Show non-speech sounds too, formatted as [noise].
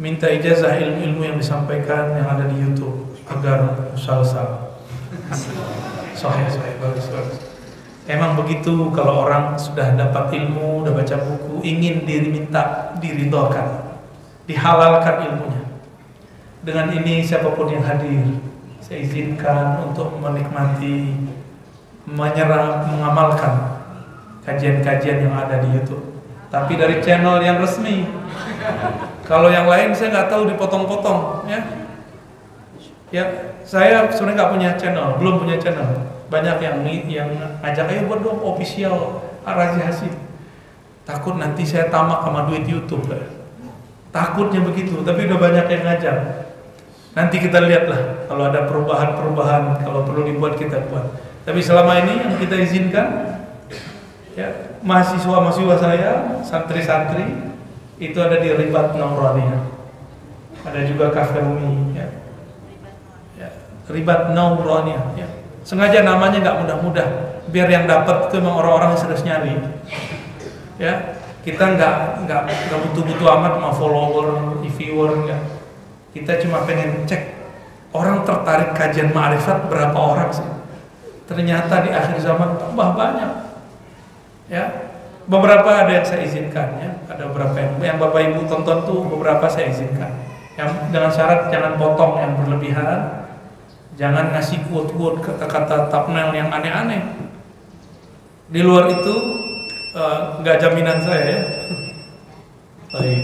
minta ijazah ilmu-ilmu yang disampaikan yang ada di YouTube agar usal-usal. Sahih, sahih, bagus, bagus. Emang begitu kalau orang sudah dapat ilmu, sudah baca buku, ingin diri minta diridhokan, dihalalkan ilmunya. Dengan ini siapa pun yang hadir, saya izinkan untuk menikmati, menyerap, mengamalkan kajian-kajian yang ada di YouTube. Tapi dari channel yang resmi. Kalau yang lain saya nggak tahu dipotong-potong, ya. Ya, saya sebenarnya nggak punya channel, belum punya channel. Banyak yang yang ngajak ayo buat dong official Hasid. Takut nanti saya tamak sama duit YouTube. Ya. Takutnya begitu, tapi udah banyak yang ngajak. Nanti kita lihatlah kalau ada perubahan-perubahan, kalau perlu dibuat kita buat. Tapi selama ini yang kita izinkan ya mahasiswa-mahasiswa saya, santri-santri itu ada di Ribat Naurania. Ada juga kafe Umi ya. ya. Ribat Naurania ya. Sengaja namanya nggak mudah-mudah biar yang dapat itu memang orang-orang yang serius nyari. Ya, kita nggak nggak nggak butuh-butuh amat mau follower, viewer enggak kita cuma pengen cek orang tertarik kajian ma'rifat berapa orang sih. Ternyata di akhir zaman tambah banyak. Ya, beberapa ada yang saya izinkan ya, ada beberapa yang, yang bapak ibu tonton tuh beberapa saya izinkan. Yang dengan syarat jangan potong yang berlebihan, jangan ngasih quote-quote kata-kata thumbnail yang aneh-aneh. Di luar itu eh, nggak uh, jaminan saya ya. [laughs] Baik.